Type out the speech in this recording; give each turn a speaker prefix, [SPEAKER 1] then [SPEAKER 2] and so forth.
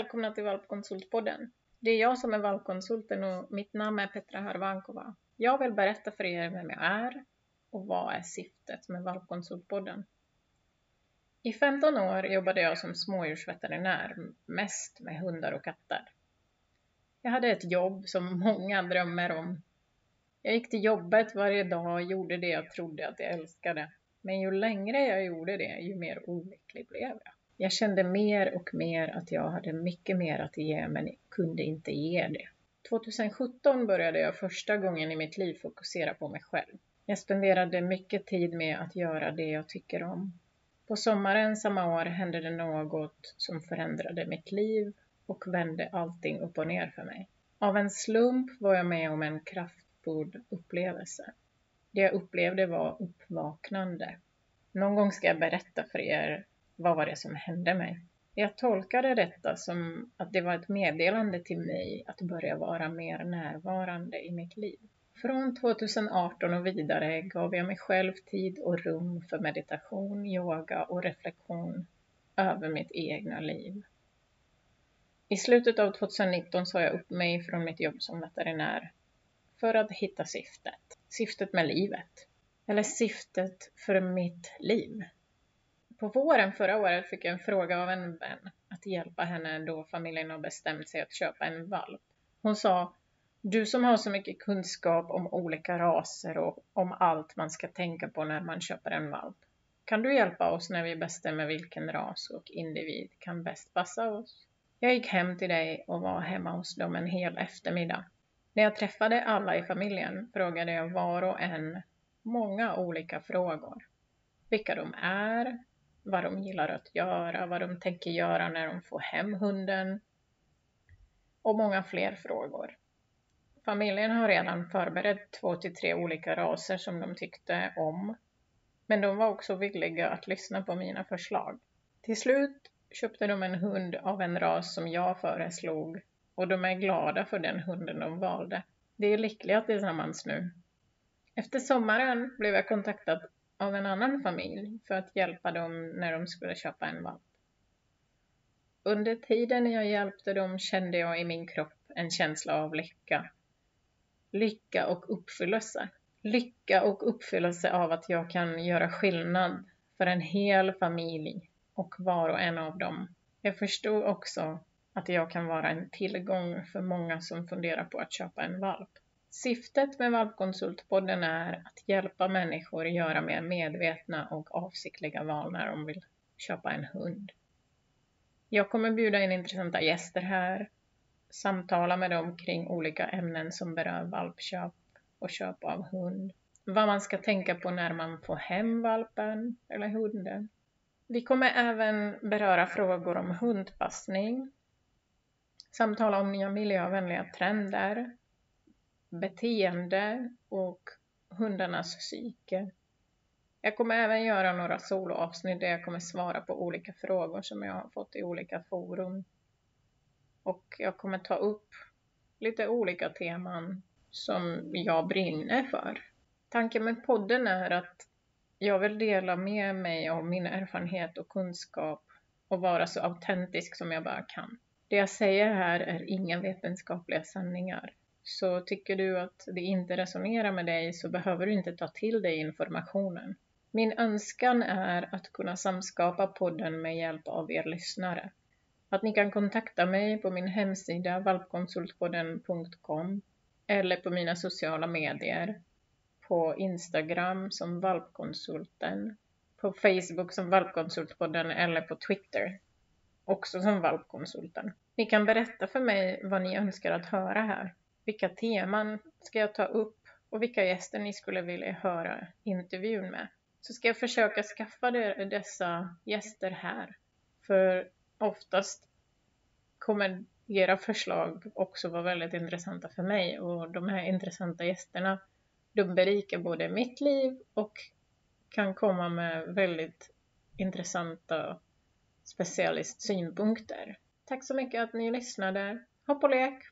[SPEAKER 1] välkomna till Valpkonsultpodden. Det är jag som är valpkonsulten och mitt namn är Petra Harvankova. Jag vill berätta för er vem jag är och vad är syftet med Valpkonsultpodden. I 15 år jobbade jag som smådjursveterinär, mest med hundar och katter. Jag hade ett jobb som många drömmer om. Jag gick till jobbet varje dag och gjorde det jag trodde att jag älskade. Men ju längre jag gjorde det, ju mer olycklig blev jag. Jag kände mer och mer att jag hade mycket mer att ge men kunde inte ge det. 2017 började jag första gången i mitt liv fokusera på mig själv. Jag spenderade mycket tid med att göra det jag tycker om. På sommaren samma år hände det något som förändrade mitt liv och vände allting upp och ner för mig. Av en slump var jag med om en kraftfull upplevelse. Det jag upplevde var uppvaknande. Någon gång ska jag berätta för er vad var det som hände mig. Jag tolkade detta som att det var ett meddelande till mig att börja vara mer närvarande i mitt liv. Från 2018 och vidare gav jag mig själv tid och rum för meditation, yoga och reflektion över mitt egna liv. I slutet av 2019 sa jag upp mig från mitt jobb som veterinär för att hitta syftet. Syftet med livet. Eller syftet för mitt liv. På våren förra året fick jag en fråga av en vän att hjälpa henne då familjen har bestämt sig att köpa en valp. Hon sa du som har så mycket kunskap om olika raser och om allt man ska tänka på när man köper en valp. Kan du hjälpa oss när vi bestämmer vilken ras och individ kan bäst passa oss? Jag gick hem till dig och var hemma hos dem en hel eftermiddag. När jag träffade alla i familjen frågade jag var och en många olika frågor. Vilka de är, vad de gillar att göra, vad de tänker göra när de får hem hunden och många fler frågor. Familjen har redan förberett två till tre olika raser som de tyckte om, men de var också villiga att lyssna på mina förslag. Till slut köpte de en hund av en ras som jag föreslog och de är glada för den hunden de valde. De är lyckliga tillsammans nu. Efter sommaren blev jag kontaktad av en annan familj för att hjälpa dem när de skulle köpa en valp. Under tiden jag hjälpte dem kände jag i min kropp en känsla av lycka. Lycka och uppfyllelse. Lycka och uppfyllelse av att jag kan göra skillnad för en hel familj och var och en av dem. Jag förstod också att jag kan vara en tillgång för många som funderar på att köpa en valp. Syftet med Valpkonsultpodden är att hjälpa människor göra mer medvetna och avsiktliga val när de vill köpa en hund. Jag kommer bjuda in intressanta gäster här, samtala med dem kring olika ämnen som berör valpköp och köp av hund. Vad man ska tänka på när man får hem valpen eller hunden. Vi kommer även beröra frågor om hundpassning, samtala om nya miljövänliga trender, beteende och hundarnas psyke. Jag kommer även göra några soloavsnitt där jag kommer svara på olika frågor som jag har fått i olika forum. Och jag kommer ta upp lite olika teman som jag brinner för. Tanken med podden är att jag vill dela med mig av min erfarenhet och kunskap och vara så autentisk som jag bara kan. Det jag säger här är inga vetenskapliga sanningar. Så tycker du att det inte resonerar med dig så behöver du inte ta till dig informationen. Min önskan är att kunna samskapa podden med hjälp av er lyssnare. Att ni kan kontakta mig på min hemsida valpkonsultpodden.com eller på mina sociala medier. På Instagram som valpkonsulten, på Facebook som valpkonsultpodden eller på Twitter också som valpkonsulten. Ni kan berätta för mig vad ni önskar att höra här. Vilka teman ska jag ta upp och vilka gäster ni skulle vilja höra intervjun med. Så ska jag försöka skaffa dessa gäster här. För oftast kommer era förslag också vara väldigt intressanta för mig och de här intressanta gästerna de berikar både mitt liv och kan komma med väldigt intressanta specialistsynpunkter. Tack så mycket att ni lyssnade. Hopp och lek!